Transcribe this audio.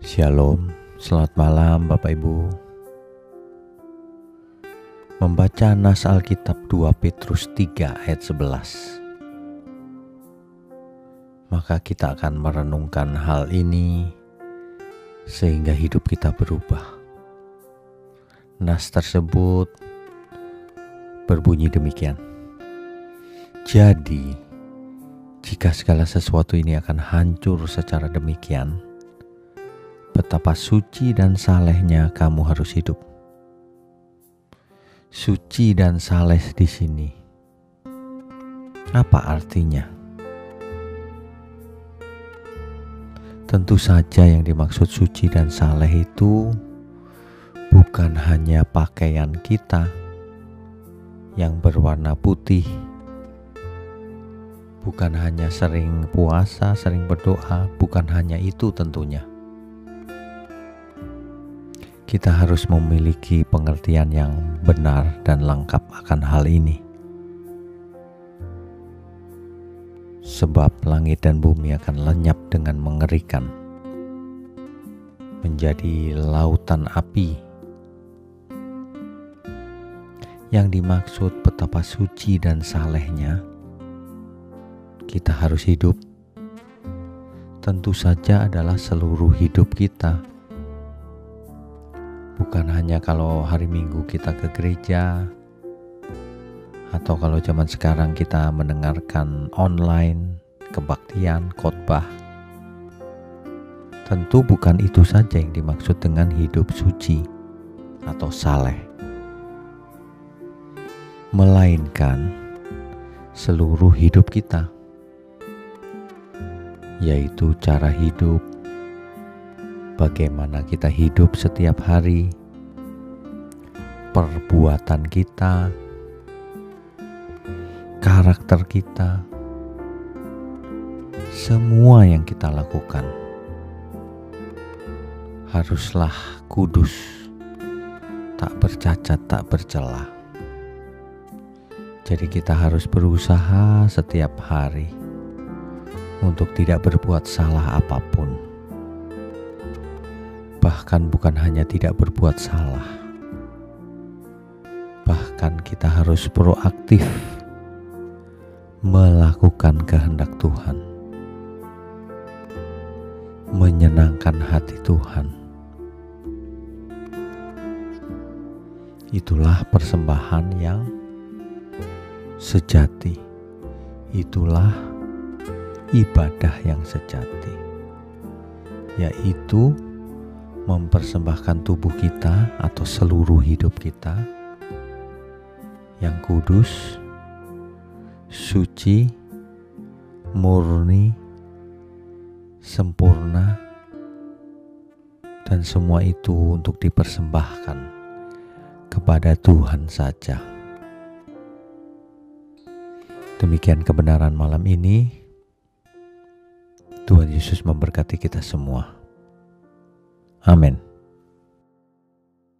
Shalom, selamat malam Bapak Ibu. Membaca nas Alkitab 2 Petrus 3 ayat 11. Maka kita akan merenungkan hal ini sehingga hidup kita berubah. Nas tersebut berbunyi demikian. Jadi, jika segala sesuatu ini akan hancur secara demikian, betapa suci dan salehnya kamu harus hidup. Suci dan saleh di sini. Apa artinya? Tentu saja yang dimaksud suci dan saleh itu bukan hanya pakaian kita yang berwarna putih, bukan hanya sering puasa, sering berdoa, bukan hanya itu tentunya kita harus memiliki pengertian yang benar dan lengkap akan hal ini. Sebab langit dan bumi akan lenyap dengan mengerikan, menjadi lautan api. Yang dimaksud betapa suci dan salehnya, kita harus hidup. Tentu saja adalah seluruh hidup kita bukan hanya kalau hari Minggu kita ke gereja atau kalau zaman sekarang kita mendengarkan online kebaktian khotbah. Tentu bukan itu saja yang dimaksud dengan hidup suci atau saleh. Melainkan seluruh hidup kita yaitu cara hidup bagaimana kita hidup setiap hari, perbuatan kita, karakter kita, semua yang kita lakukan haruslah kudus, tak bercacat, tak bercela. Jadi, kita harus berusaha setiap hari untuk tidak berbuat salah apa pun bahkan bukan hanya tidak berbuat salah, bahkan kita harus proaktif melakukan kehendak Tuhan, menyenangkan hati Tuhan. Itulah persembahan yang sejati, itulah ibadah yang sejati, yaitu mempersembahkan tubuh kita atau seluruh hidup kita yang kudus, suci, murni, sempurna, dan semua itu untuk dipersembahkan kepada Tuhan saja. Demikian kebenaran malam ini. Tuhan Yesus memberkati kita semua. Amin.